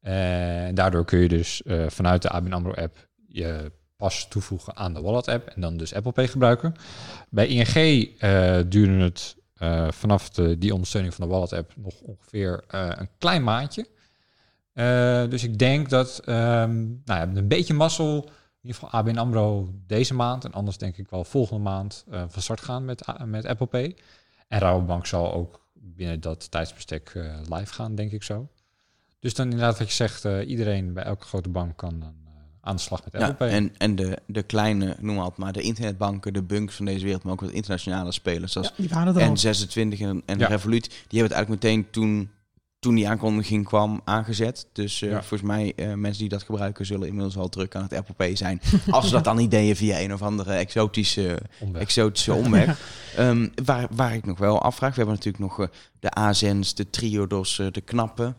S3: En daardoor kun je dus eh, vanuit de ABN AMRO-app je pas toevoegen aan de wallet-app en dan dus Apple Pay gebruiken. Bij ING eh duurde het eh, vanaf de, die ondersteuning van de wallet-app nog ongeveer eh, een klein maandje. Eh, dus ik denk dat ehm nou ja, een beetje mazzel, ieder geval ABN AMRO deze maand en anders denk ik wel volgende maand eh, van start gaan met, met Apple Pay. En Rabobank zal ook binnen dat tijdsbestek eh, live gaan, denk ik zo. Dus dan inderdaad wat je zegt, eh, iedereen bij elke grote bank kan dan eh, aan de slag met Apple
S1: Ja,
S3: Pay.
S1: en en de, de kleine, noem maar het maar, de internetbanken, de bunks van deze wereld, maar ook wat internationale spelers zoals
S2: ja, die waren er al.
S1: N26 en, en
S3: Ja.
S1: Revolut, die hebben het eigenlijk meteen toen toen die aankondiging kwam aangezet. Dus eh,
S3: Ja.
S1: volgens mij, eh, mensen die dat gebruiken, zullen inmiddels al druk aan het Apple Pay zijn. Als ze dat dan niet deden via een of andere exotische,
S3: Omweg.
S1: exotische omweg. Ehm, waar, waar ik nog wel afvraag, we hebben natuurlijk nog eh, de Azens, de Triodos, de Knappen.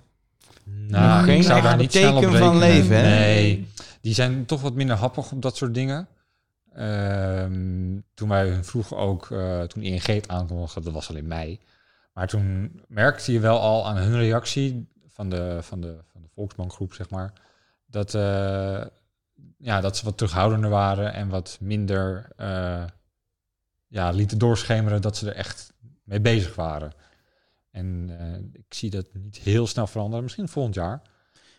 S3: Nou,
S1: Geen
S3: ik zou daar
S1: echt
S3: niet snel op
S1: teken van leven, hè?
S3: Nee, die zijn toch wat minder happig op dat soort dingen. Ehm, toen wij hun vroegen ook, toen ING het aankondigde, dat was al in mei. Maar toen merkte je wel al aan hun reactie van de, van de, van de Volksbankgroep, zeg maar, dat, eh, ja, dat ze wat terughoudender waren en wat minder eh, ja, lieten doorschemeren dat ze er echt mee bezig waren. En eh, ik zie dat niet heel snel veranderen, misschien volgend jaar.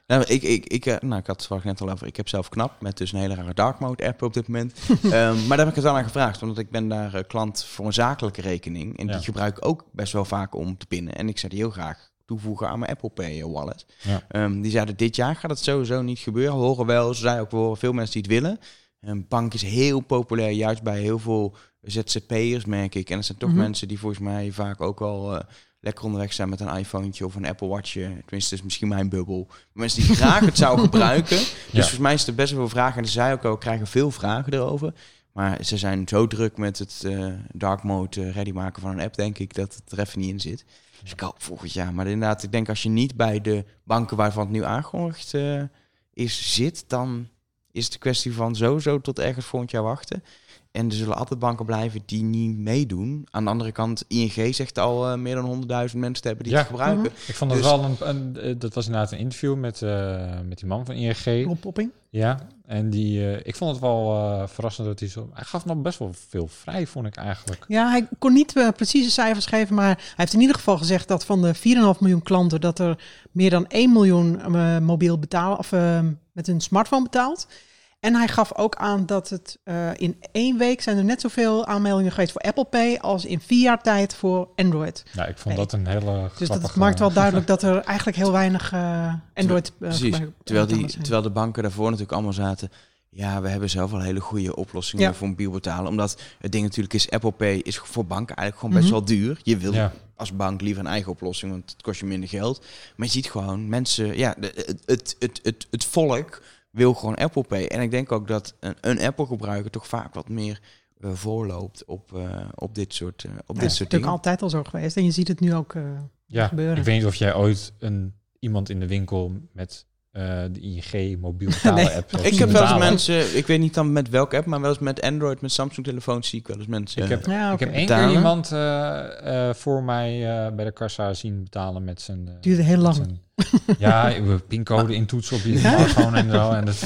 S1: Nou, ik, ik, ik, eh, nou, ik had het net al over. Ik heb zelf knap met dus een hele rare dark mode app op dit moment. Ehm, maar daar heb ik het wel aan gevraagd, omdat ik ben daar eh, klant voor een zakelijke rekening. En
S3: Ja.
S1: die gebruik ik ook best wel vaak om te pinnen. En ik zou die heel graag toevoegen aan mijn Apple Pay eh, wallet.
S3: Ja.
S1: Ehm, die zeiden dit jaar gaat het sowieso niet gebeuren. We horen wel, ze zeiden ook, we horen veel mensen die het willen. Een bank is heel populair, juist bij heel veel ZZP'ers merk ik. En dat zijn toch
S2: Mhm.
S1: mensen die volgens mij vaak ook al... lekker onderweg zijn met een iPhone of een Apple Watch. Tenminste, is misschien mijn bubbel. Mensen die graag het zouden gebruiken. Dus volgens mij is er best wel veel vragen. En ze zei ook al, we krijgen veel vragen erover. Maar ze zijn zo druk met het eh, dark mode eh, ready maken van een app, denk ik, dat het er even niet in zit. Dus ik hoop volgend jaar. Maar inderdaad, ik denk als je niet bij de banken waarvan het nu aangekondigd eh, is zit, dan is het een kwestie van sowieso tot ergens volgend jaar wachten. En er zullen altijd banken blijven die niet meedoen. Aan de andere kant, ING zegt al eh, meer dan 100.000 mensen te hebben die
S3: Ja.
S1: het gebruiken.
S3: Ik vond dat
S1: Dus-
S3: wel een, een, eh, dat was inderdaad een interview met, eh, met die man van ING.
S2: Rob Popping.
S3: Ja, en die, eh, ik vond het wel eh, verrassend dat hij zo, hij gaf nog best wel veel vrij, vond ik eigenlijk.
S2: Ja, hij kon niet precieze cijfers geven, maar hij heeft in ieder geval gezegd dat van de 4,5 miljoen klanten dat er meer dan 1 miljoen mobiel betalen of met een smartphone betaalt. En hij gaf ook aan dat het eh, in één week zijn er net zoveel aanmeldingen geweest voor Apple Pay als in vier jaar tijd voor Android.
S3: Ja, ik vond dat een hele
S2: Dus dat maakt wel duidelijk dat er eigenlijk heel weinig eh, Android eh,
S1: Precies. Terwijl, die, terwijl de banken daarvoor natuurlijk allemaal zaten. Ja, we hebben zelf wel hele goede oplossingen
S2: Ja.
S1: voor mobiel betalen. Omdat het ding natuurlijk is, Apple Pay is voor banken eigenlijk gewoon best
S2: Mhm.
S1: wel duur. Je wil
S3: Ja.
S1: als bank liever een eigen oplossing, want het kost je minder geld. Maar je ziet gewoon, mensen, ja, het, het, het, het volk wil gewoon Apple Pay. En ik denk ook dat een, een Apple gebruiker toch vaak wat meer eh, voorloopt op, eh, op dit soort, eh, op
S2: Ja,
S1: dit
S2: dat is
S1: soort
S2: natuurlijk
S1: dingen.
S2: altijd al zo geweest. En je ziet het nu ook. eh,
S3: Ja,
S2: gebeuren.
S3: ik weet niet of jij ooit een, iemand in de winkel met eh, de ING mobiel betalen
S2: Nee.
S3: app
S1: Ik heb wel eens mensen, ik weet niet dan met welke app, maar wel eens met Android, met Samsung telefoons zie ik wel eens mensen.
S3: Ik heb,
S2: ja,
S3: ik heb één keer iemand eh, eh, voor mij eh, bij de kassa zien betalen met zijn... eh,
S2: Duurde heel lang.
S3: Ja, pincode intoetsen op je smartphone en zo. En dat,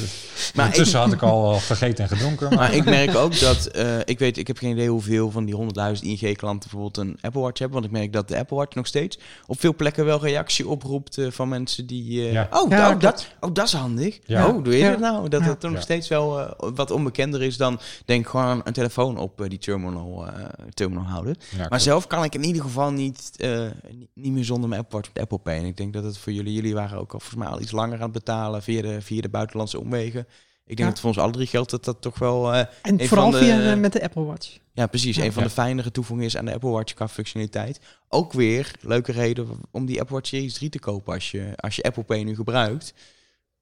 S1: Maar
S3: ondertussen had ik al gegeten en gedronken. Maar,
S1: Maar ik merk ook dat, eh, ik weet, ik heb geen idee hoeveel van die 100.000 ING-klanten bijvoorbeeld een Apple Watch hebben. Want ik merk dat de Apple Watch nog steeds op veel plekken wel reactie oproept eh, van mensen die... eh,
S3: Ja.
S1: oh,
S2: Ja,
S1: oh, dat, oh, dat is handig.
S3: Ja.
S1: Oh, doe je
S2: Ja.
S1: dat nou? Dat
S2: Ja.
S1: het er nog
S3: Ja.
S1: steeds wel eh, wat onbekender is dan, denk ik, gewoon een telefoon op die terminal, eh, terminal houden.
S3: ja,
S1: Maar zelf kan ik in ieder geval niet, eh, niet- niet meer zonder mijn Apple Watch met Apple Pay. En ik denk dat het voor jullie, jullie waren ook al volgens mij al iets langer aan het betalen via de, via de buitenlandse omwegen. Ik denk
S2: Ja.
S1: dat voor ons alle drie geldt dat dat toch wel... eh,
S2: En
S1: een
S2: vooral
S1: van de-
S2: via de- met de Apple Watch.
S1: ja, precies.
S2: Ja.
S1: een van
S3: Ja.
S1: de fijnere toevoegingen is aan de Apple Watch qua functionaliteit. Ook weer leuke reden om die Apple Watch Series 3 te kopen. Als je, als je Apple Pay nu gebruikt,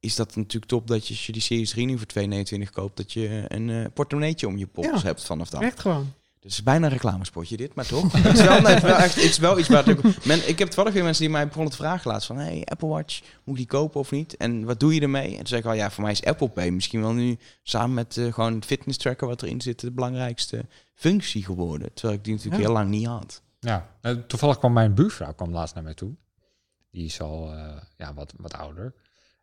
S1: is dat natuurlijk top dat je, als je die Series 3 nu voor 2,29 koopt, dat je een eh portemonneetje om je pols
S2: Ja.
S1: hebt vanaf dan.
S2: Echt gewoon.
S1: Het is bijna een reclamespotje dit, maar toch. het, is wel, nee, het, is wel echt, het is wel iets waar... ik- Men, ik heb toevallig weer mensen die mij begonnen te vragen laatst van... Hey, Apple Watch, moet ik die kopen of niet? En wat doe je ermee? En toen zei ik al, ja, voor mij is Apple Pay misschien wel nu... samen met eh, gewoon het fitness tracker wat erin zit... de belangrijkste functie geworden. Terwijl ik die natuurlijk
S2: Ja.
S1: heel lang niet had.
S3: Ja, eh, toevallig kwam mijn buurvrouw kwam laatst naar mij toe. Die is al eh, ja, wat, wat ouder.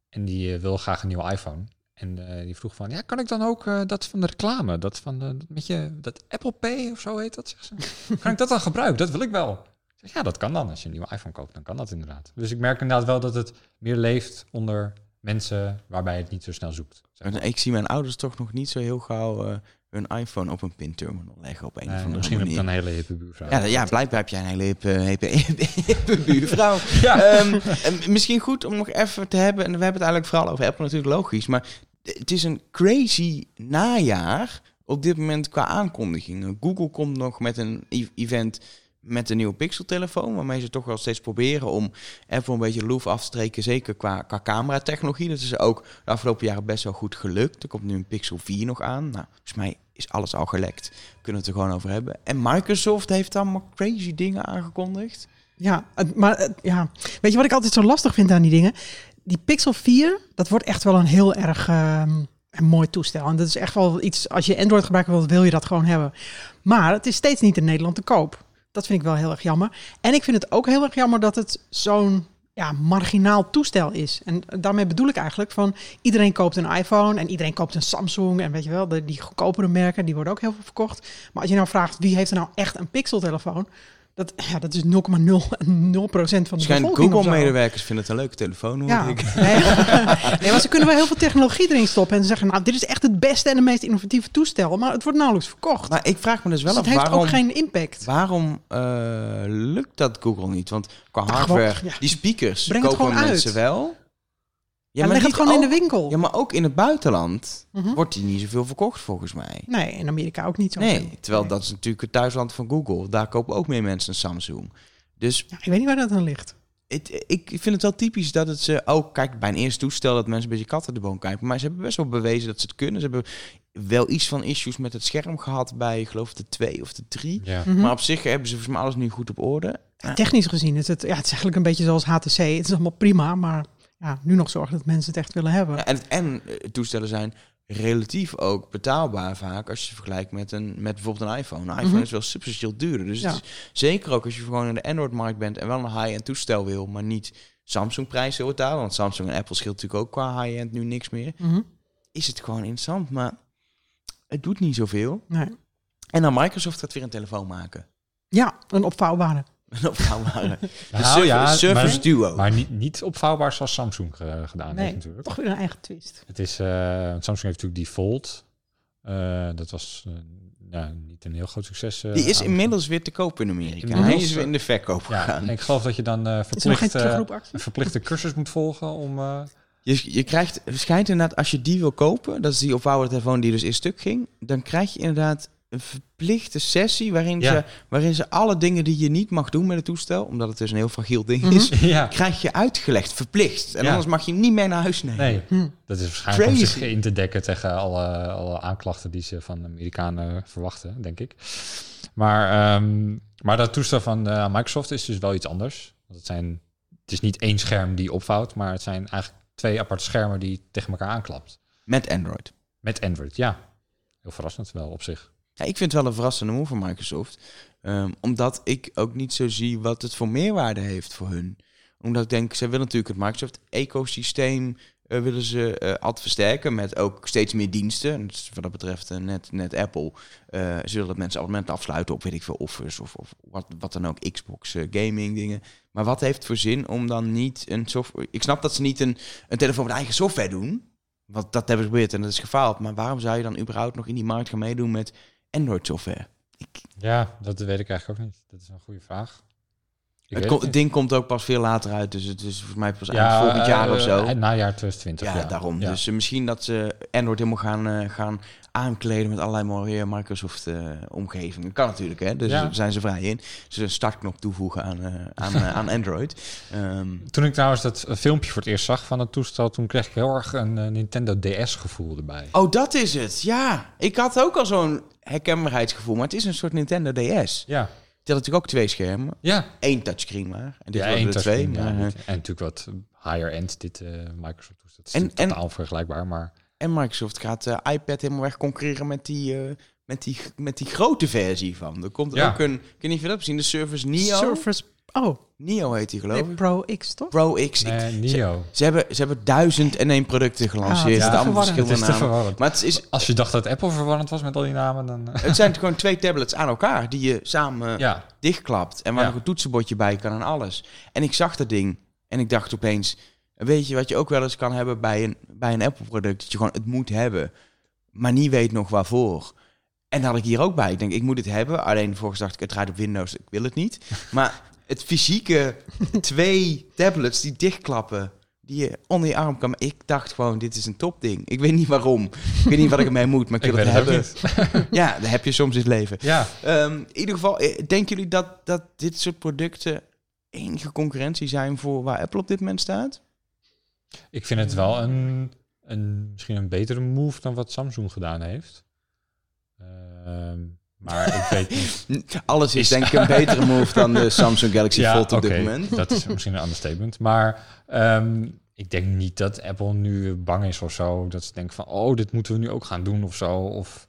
S3: En die eh, wil graag een nieuwe iPhone. En eh, die vroeg van, ja, kan ik dan ook eh, dat van de reclame, dat van de, met je, dat Apple Pay of zo heet dat, ze. Kan ik dat dan gebruiken? Dat wil ik wel. Ik zeg, ja, dat kan dan. Als je een nieuwe iPhone koopt, dan kan dat inderdaad. Dus ik merk inderdaad wel dat het meer leeft onder mensen waarbij het niet zo snel zoekt. zeg maar.
S1: En ik zie mijn ouders toch nog niet zo heel gauw... eh, hun iPhone op een pinterminal leggen op een
S3: Nee,
S1: of andere
S3: misschien heb ik een hele hippe buurvrouw.
S1: Ja, ja, blijkbaar heb jij een hele hippe, hippe, hippe, hippe buurvrouw.
S3: Ja.
S1: Ehm, en misschien goed om nog even te hebben, en we hebben het eigenlijk vooral over Apple natuurlijk logisch, maar het is een crazy najaar op dit moment qua aankondigingen. Google komt nog met een e- event met de nieuwe Pixel-telefoon, waarmee ze toch wel steeds proberen om Apple een beetje loef af te streken, zeker qua, qua camera-technologie. Dat is ook de afgelopen jaren best wel goed gelukt. Er komt nu een Pixel 4 nog aan. Nou, volgens mij is alles al gelekt. Kunnen we het er gewoon over hebben. En Microsoft heeft allemaal crazy dingen aangekondigd.
S2: Ja, maar ja. weet je wat ik altijd zo lastig vind aan die dingen? Die Pixel 4, dat wordt echt wel een heel erg ehm, een mooi toestel. En dat is echt wel iets, als je Android gebruikt wilt, wil je dat gewoon hebben. Maar het is steeds niet in Nederland te koop. Dat vind ik wel heel erg jammer. En ik vind het ook heel erg jammer dat het zo'n ja, marginaal toestel is. En daarmee bedoel ik eigenlijk van iedereen koopt een iPhone en iedereen koopt een Samsung en weet je wel, de, die goedkopere merken, die worden ook heel veel verkocht. Maar als je nou vraagt wie heeft er nou echt een Pixel telefoon, dat, ja, dat is 0,0 procent van de
S1: Schijn. Google-medewerkers vinden het een leuke telefoon, hoor
S2: Ja,
S1: ik.
S2: nee, nee, maar ze kunnen wel heel veel technologie erin stoppen en zeggen, nou, dit is echt het beste en de meest innovatieve toestel, maar het wordt nauwelijks verkocht.
S1: Maar ik vraag me dus wel
S2: dus
S1: af,
S2: het heeft ook geen impact.
S1: waarom eh, lukt dat Google niet? Want qua hardware,
S2: ja.
S1: die speakers
S2: Breng
S1: kopen
S2: uit.
S1: mensen wel.
S2: Ja, leg het
S1: niet
S2: gewoon in de winkel.
S1: Ja, maar ook in het buitenland
S2: Mhm.
S1: wordt die niet zoveel verkocht volgens mij.
S2: Nee, in Amerika ook niet zo.
S1: Nee, terwijl
S2: Nee.
S1: dat is natuurlijk het thuisland van Google. Daar kopen ook meer mensen een Samsung. Dus
S2: Ja, ik weet niet waar dat aan ligt.
S1: het, ik vind het wel typisch dat het ze ook... Kijk, bij een eerste toestel dat mensen een beetje katten de boom kijken. Maar ze hebben best wel bewezen dat ze het kunnen. Ze hebben wel iets van issues met het scherm gehad bij, ik geloof, de 2 of de 3.
S3: Ja.
S2: Mhm.
S1: Maar op zich hebben ze volgens mij alles nu goed op orde.
S2: Technisch gezien is het, ja, het is eigenlijk een beetje zoals HTC. Het is allemaal prima, maar ja, nu nog zorgen dat mensen het echt willen hebben.
S1: Ja, en, en eh, toestellen zijn relatief ook betaalbaar vaak als je vergelijkt met, een, met bijvoorbeeld een iPhone. Een iPhone
S2: Mhm.
S1: is wel substantieel duurder. Dus
S2: Ja.
S1: zeker ook als je gewoon in de Android-markt bent en wel een high-end toestel wil, maar niet Samsung-prijs wil betalen. Want Samsung en Apple scheelt natuurlijk ook qua high-end nu niks meer.
S2: Mhm.
S1: Is het gewoon interessant, maar het doet niet zoveel.
S2: Nee.
S1: En dan Microsoft gaat weer een telefoon maken.
S2: Ja, een opvouwbare.
S1: Een opvouwbare. De
S3: Nou, ja, maar-
S1: Duo.
S3: Maar niet, niet opvouwbaar zoals Samsung eh, gedaan
S2: Nee,
S3: heeft natuurlijk.
S2: toch weer een eigen twist.
S3: Het is, eh, Samsung heeft natuurlijk die Fold. Eh, dat was ja, niet een heel groot succes. eh,
S1: Die is
S3: aan-
S1: inmiddels weer te koop in Amerika.
S3: Inmiddels,
S1: Hij is weer in de verkoop
S3: Ja,
S1: gegaan.
S3: en ik geloof dat je dan verplicht, eh, een verplichte cursus moet volgen om... eh,
S1: Je, je krijgt, het schijnt inderdaad, als je die wil kopen, dat is die opvouwende telefoon die dus in stuk ging, dan krijg je inderdaad een verplichte sessie waarin,
S3: Ja.
S1: ze, waarin ze alle dingen die je niet mag doen met het toestel, omdat het dus een heel fragiel ding
S2: Mhm.
S1: is,
S3: ja,
S1: krijg je uitgelegd, verplicht. En
S3: Ja.
S1: anders mag je hem niet mee naar huis nemen.
S3: nee.
S2: Hm.
S3: Dat is waarschijnlijk om zich in te dekken tegen alle, alle aanklachten die ze van de Amerikanen verwachten, denk ik. Maar, ehm, maar dat toestel van eh, Microsoft is dus wel iets anders. Want het, zijn, het is niet één scherm die opvouwt, maar het zijn eigenlijk twee aparte schermen die tegen elkaar aanklapt.
S1: Met Android.
S3: Met Android, ja. Heel verrassend wel op zich.
S1: Ja, ik vind het wel een verrassende move van Microsoft. Ehm, omdat ik ook niet zo zie wat het voor meerwaarde heeft voor hun. Omdat ik denk, ze willen natuurlijk het Microsoft-ecosysteem eh, willen ze eh altijd versterken met ook steeds meer diensten. Dus wat dat betreft eh, net, net Apple. ze willen dat mensen abonnementen afsluiten op weet ik veel Office of, of wat, wat dan ook, Xbox, gaming dingen. Maar wat heeft voor zin om dan niet een software... Ik snap dat ze niet een, een telefoon met eigen software doen. Want dat hebben ze geprobeerd en dat is gefaald. Maar waarom zou je dan überhaupt nog in die markt gaan meedoen met Android software?
S3: Ja, dat weet ik eigenlijk ook niet. Dat is een goede vraag.
S1: Het, ding komt ook pas veel later uit, dus het is volgens mij pas
S3: ja,
S1: eind volgend jaar
S3: eh,
S1: of zo.
S3: eh, Najaar 2020.
S1: ja,
S3: Ja,
S1: daarom.
S3: Ja.
S1: Dus eh, misschien dat ze Android helemaal gaan, eh, gaan aankleden met allerlei mooie Microsoft-omgevingen. kan natuurlijk, hè? Dus
S3: Ja.
S1: daar zijn ze vrij in. Dus een startknop toevoegen aan, eh, aan, eh, aan Android. Ehm,
S3: Toen ik trouwens dat eh, filmpje voor het eerst zag van het toestel, toen kreeg ik heel erg een eh, Nintendo DS gevoel erbij.
S1: oh, dat is het. Ja, ik had ook al zo'n herkenbaarheidsgevoel, maar het is een soort Nintendo DS.
S3: Ja,
S1: Die had natuurlijk ook twee schermen.
S3: ja.
S1: Eén touchscreen maar. En dit
S3: ja, één
S1: er twee.
S3: ja,
S1: maar, eh,
S3: en natuurlijk wat higher end dit eh, Microsoft toestel. Het is
S1: En-
S3: totaal vergelijkbaar, maar
S1: En Microsoft gaat de iPad helemaal weg concurreren met die, eh, met, die, met die grote versie van. Er komt
S3: Ja.
S1: ook een, ik weet niet of je dat hebt gezien, de Surface Neo.
S2: Surface, oh,
S1: Neo heet die geloof
S2: nee,
S1: ik.
S2: Pro X toch?
S1: Pro X.
S3: Nee, Nio.
S1: ze, hebben, ze hebben duizend en één producten gelanceerd.
S2: Ah,
S1: allemaal
S2: verwarrend.
S3: Het is
S1: verschillende
S3: te
S1: namen.
S3: verwarrend.
S1: Maar het, is,
S3: Als je dacht dat Apple verwarrend was met al die namen, dan... eh,
S1: het zijn gewoon twee tablets aan elkaar die je samen
S3: ja,
S1: dichtklapt. En waar
S3: Ja.
S1: nog een toetsenbordje bij kan en alles. En ik zag dat ding en ik dacht opeens... Weet je wat je ook wel eens kan hebben bij een, bij een Apple-product? Dat je gewoon het moet hebben, maar niet weet nog waarvoor. En dat had ik hier ook bij. Ik denk, ik moet het hebben. Alleen vervolgens dacht ik, het draait op Windows, ik wil het niet. Maar het fysieke twee tablets die dichtklappen die je onder je arm kan. Ik dacht gewoon, dit is een topding. Ik weet niet waarom. Ik weet niet wat ik ermee moet, maar ik wil het hebben. Ja, dat heb je soms in het leven.
S3: Ja,
S1: Ehm, in ieder geval, eh, denken jullie dat, dat dit soort producten enige concurrentie zijn voor waar Apple op dit moment staat?
S3: ik vind het wel een, een, misschien een betere move dan wat Samsung gedaan heeft. Ehm, maar ik weet niet.
S1: Alles is,
S3: Is-
S1: denk ik een betere move dan de Samsung Galaxy Fold op dit moment.
S3: Dat is misschien een understatement. Maar ehm, ik denk niet dat Apple nu bang is of zo. Dat ze denken van, oh, dit moeten we nu ook gaan doen of zo. Of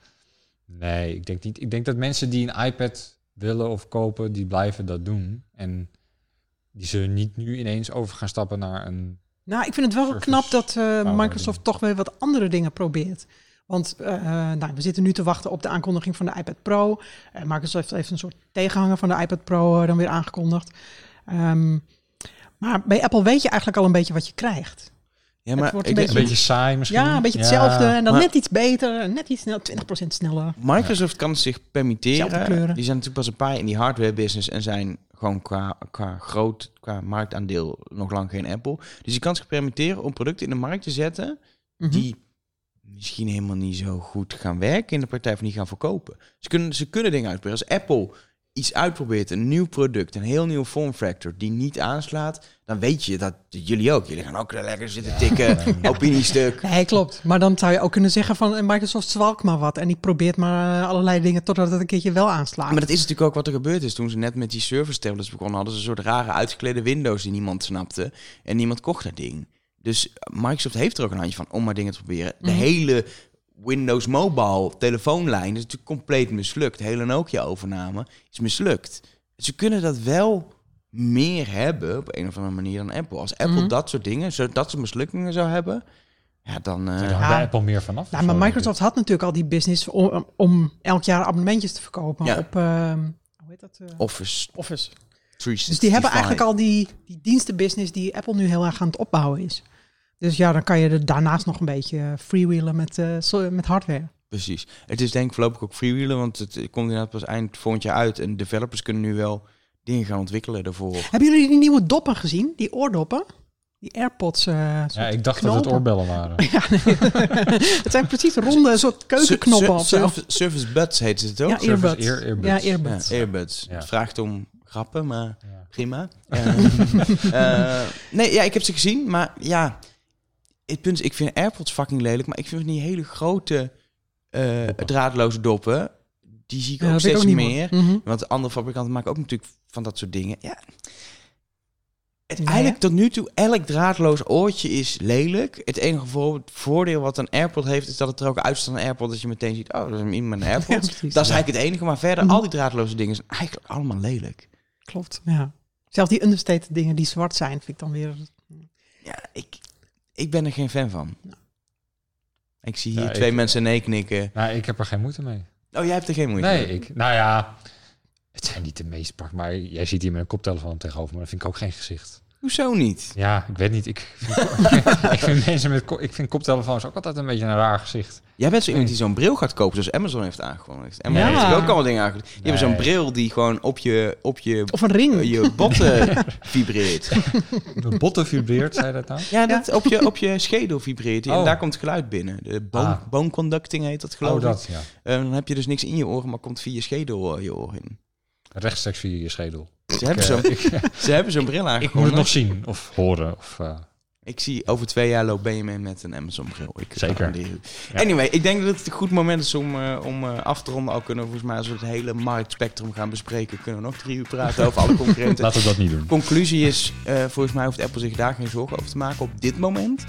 S3: nee, ik denk niet. Ik denk dat mensen die een iPad willen of kopen, die blijven dat doen. En die zullen niet nu ineens over gaan stappen naar een...
S2: Nou, ik vind het wel
S3: Surface
S2: knap dat eh, Microsoft toch weer wat andere dingen probeert. Want eh, nou, we zitten nu te wachten op de aankondiging van de iPad Pro. Eh, Microsoft heeft een soort tegenhanger van de iPad Pro eh, dan weer aangekondigd. Ehm, maar bij Apple weet je eigenlijk al een beetje wat je krijgt.
S1: Ja,
S2: Het wordt
S1: ik
S2: een
S1: denk-
S3: Een beetje saai misschien.
S2: Ja, een beetje hetzelfde. En dan
S1: maar-
S2: net iets beter, net iets snel, 20% sneller.
S1: Microsoft kan het zich permitteren.
S2: kleuren.
S1: Die zijn natuurlijk pas een paar jaar in die hardware business en zijn gewoon qua, qua groot, qua marktaandeel nog lang geen Apple. Dus die kan zich permitteren om producten in de markt te zetten
S2: Mhm.
S1: die misschien helemaal niet zo goed gaan werken in de praktijk of niet gaan verkopen. Ze kunnen, ze kunnen dingen uitproberen. Als Apple iets uitprobeert, een nieuw product, een heel nieuw form factor die niet aanslaat, dan weet je dat jullie ook. Jullie gaan ook lekker zitten tikken, opiniestuk.
S2: Nee, klopt. Maar dan zou je ook kunnen zeggen van eh, Microsoft zwalkt maar wat. En die probeert maar eh, allerlei dingen totdat het een keertje wel aanslaat.
S1: Maar dat is natuurlijk ook wat er gebeurd is toen ze net met die service tablets begonnen. Hadden ze een soort rare uitgeklede Windows die niemand snapte. En niemand kocht dat ding. Dus Microsoft heeft er ook een handje van om maar dingen te proberen. De
S2: Mhm.
S1: hele Windows Mobile telefoonlijn is natuurlijk compleet mislukt. De hele Nokia-overname is mislukt. Ze kunnen dat wel meer hebben op een of andere manier dan Apple. Als Apple
S2: Mhm.
S1: dat soort dingen, zo, dat soort mislukkingen zou hebben, ja, dan... eh,
S3: Daar
S2: Ja.
S3: bij Apple meer vanaf.
S2: Nou, maar Microsoft had natuurlijk al die business om, om elk jaar abonnementjes te verkopen
S1: Ja.
S2: op ehm, hoe heet dat? eh,
S1: Office
S2: Office.
S1: 365.
S2: Dus die hebben eigenlijk al die, die dienstenbusiness die Apple nu heel erg aan het opbouwen is. Dus ja, dan kan je er daarnaast nog een beetje freewheelen met, eh, met hardware.
S1: Precies. Het is denk ik voorlopig ook freewheelen, want het komt inderdaad pas eind volgend jaar uit. En developers kunnen nu wel dingen gaan ontwikkelen daarvoor.
S2: Hebben jullie die nieuwe doppen gezien? Die oordoppen? Die AirPods. eh,
S3: Ja, ik dacht dat het oorbellen waren.
S2: Ja, nee. het zijn precies ronde soort keukenknoppen
S1: Sur-
S2: of zo.
S1: Surface, Buds heet het ook?
S2: Ja,
S3: Surface
S2: earbuds.
S3: Ear- earbuds.
S2: Ja,
S1: Ja,
S2: earbuds.
S3: Ja.
S1: Het vraagt om grappen, maar
S3: Ja.
S1: prima. Eh, eh, nee, ja, ik heb ze gezien, maar ja, het punt is, ik vind AirPods fucking lelijk, maar ik vind die hele grote eh, draadloze doppen, die zie ik
S2: Ja,
S1: ook
S2: ik
S1: steeds
S2: ook
S1: meer.
S2: Mhm.
S1: Want andere fabrikanten maken ook natuurlijk van dat soort dingen. Ja. Het,
S2: Nee,
S1: eigenlijk tot nu toe, elk draadloos oortje is lelijk. Het enige voor- voordeel wat een AirPod heeft, is dat het er ook uitstaat een AirPod. Dat je meteen ziet, oh, dat is iemand met een
S2: Ja,
S1: AirPod.
S2: precies.
S1: dat is eigenlijk het enige. Maar verder,
S2: Mhm.
S1: al die draadloze dingen zijn eigenlijk allemaal lelijk.
S2: Klopt, ja. Zelfs die understated dingen die zwart zijn, vind ik dan weer...
S1: Ja, ik, ik ben er geen fan van. Ik zie hier
S3: Ja,
S1: twee
S3: ik-
S1: mensen nee knikken.
S3: Nou, ik heb er geen moeite mee.
S1: Oh, jij hebt er geen moeite
S3: Nee,
S1: mee?
S3: ik, nou ja, het zijn niet de meest pak, maar jij ziet hier met een koptelefoon tegenover me. Dat vind ik ook geen gezicht.
S1: Hoezo niet?
S3: Ja, ik weet niet. Ik vind, ik vind mensen met ik vind koptelefoons ook altijd een beetje een raar gezicht.
S1: Jij bent zo iemand die zo'n bril gaat kopen, zoals Amazon heeft aangekondigd. Amazon
S2: Ja.
S1: heeft ook allemaal dingen aangekondigd. Die hebben zo'n bril die gewoon op je, op je
S2: Of een ring.
S1: je botten vibreert.
S3: De botten vibreert, zei dat nou?
S1: Ja, dat op je, op je schedel vibreert. En
S3: Oh.
S1: daar komt het geluid binnen. De bone,
S3: Ah.
S1: bone conducting heet dat geloof
S3: Oh,
S1: ik.
S3: ja.
S1: Eh, dan heb je dus niks in je oren, maar komt via je schedel eh, je oor in.
S3: Rechtstreeks via je schedel.
S1: Ze hebben zo'n ze hebben zo'n bril
S3: ik moet het nog zien of horen. Of, eh,
S1: Ik zie over twee jaar loopt Benjamin met een Amazon bril. Ik
S3: Zeker. Ja.
S1: Anyway, ik denk dat het een goed moment is om, eh, om eh, af te ronden. Al kunnen we volgens mij als we het hele marktspectrum gaan bespreken, kunnen we nog drie uur praten over alle concurrenten.
S3: laten we dat niet doen.
S1: Conclusie is, volgens mij hoeft Apple zich daar geen zorgen over te maken op dit moment.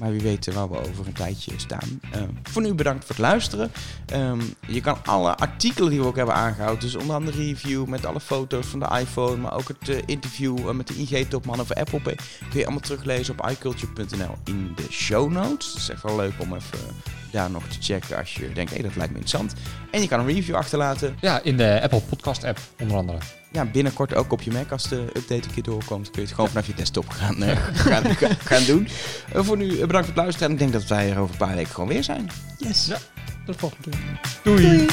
S1: Maar wie weet waar we over een tijdje staan. Eh, voor nu bedankt voor het luisteren. Ehm, je kan alle artikelen die we ook hebben aangehouden, dus onder andere review met alle foto's van de iPhone, maar ook het eh, interview eh, met de IG-topman over Apple Pay, kun je allemaal teruglezen op iCulture.nl in de show notes. Het is echt wel leuk om even daar nog te checken als je denkt, hé, dat lijkt me interessant. En je kan een review achterlaten.
S3: Ja, in de Apple Podcast app onder andere.
S1: Ja, binnenkort ook op je Mac als de update een keer doorkomt. Kun je het gewoon vanaf je desktop gaan, eh, gaan, gaan, doen. Eh, voor nu eh, bedankt voor het luisteren. En ik denk dat wij er over een paar weken gewoon weer zijn.
S2: Yes.
S3: Ja.
S2: Tot de volgende keer.
S3: Doei.
S2: Doei.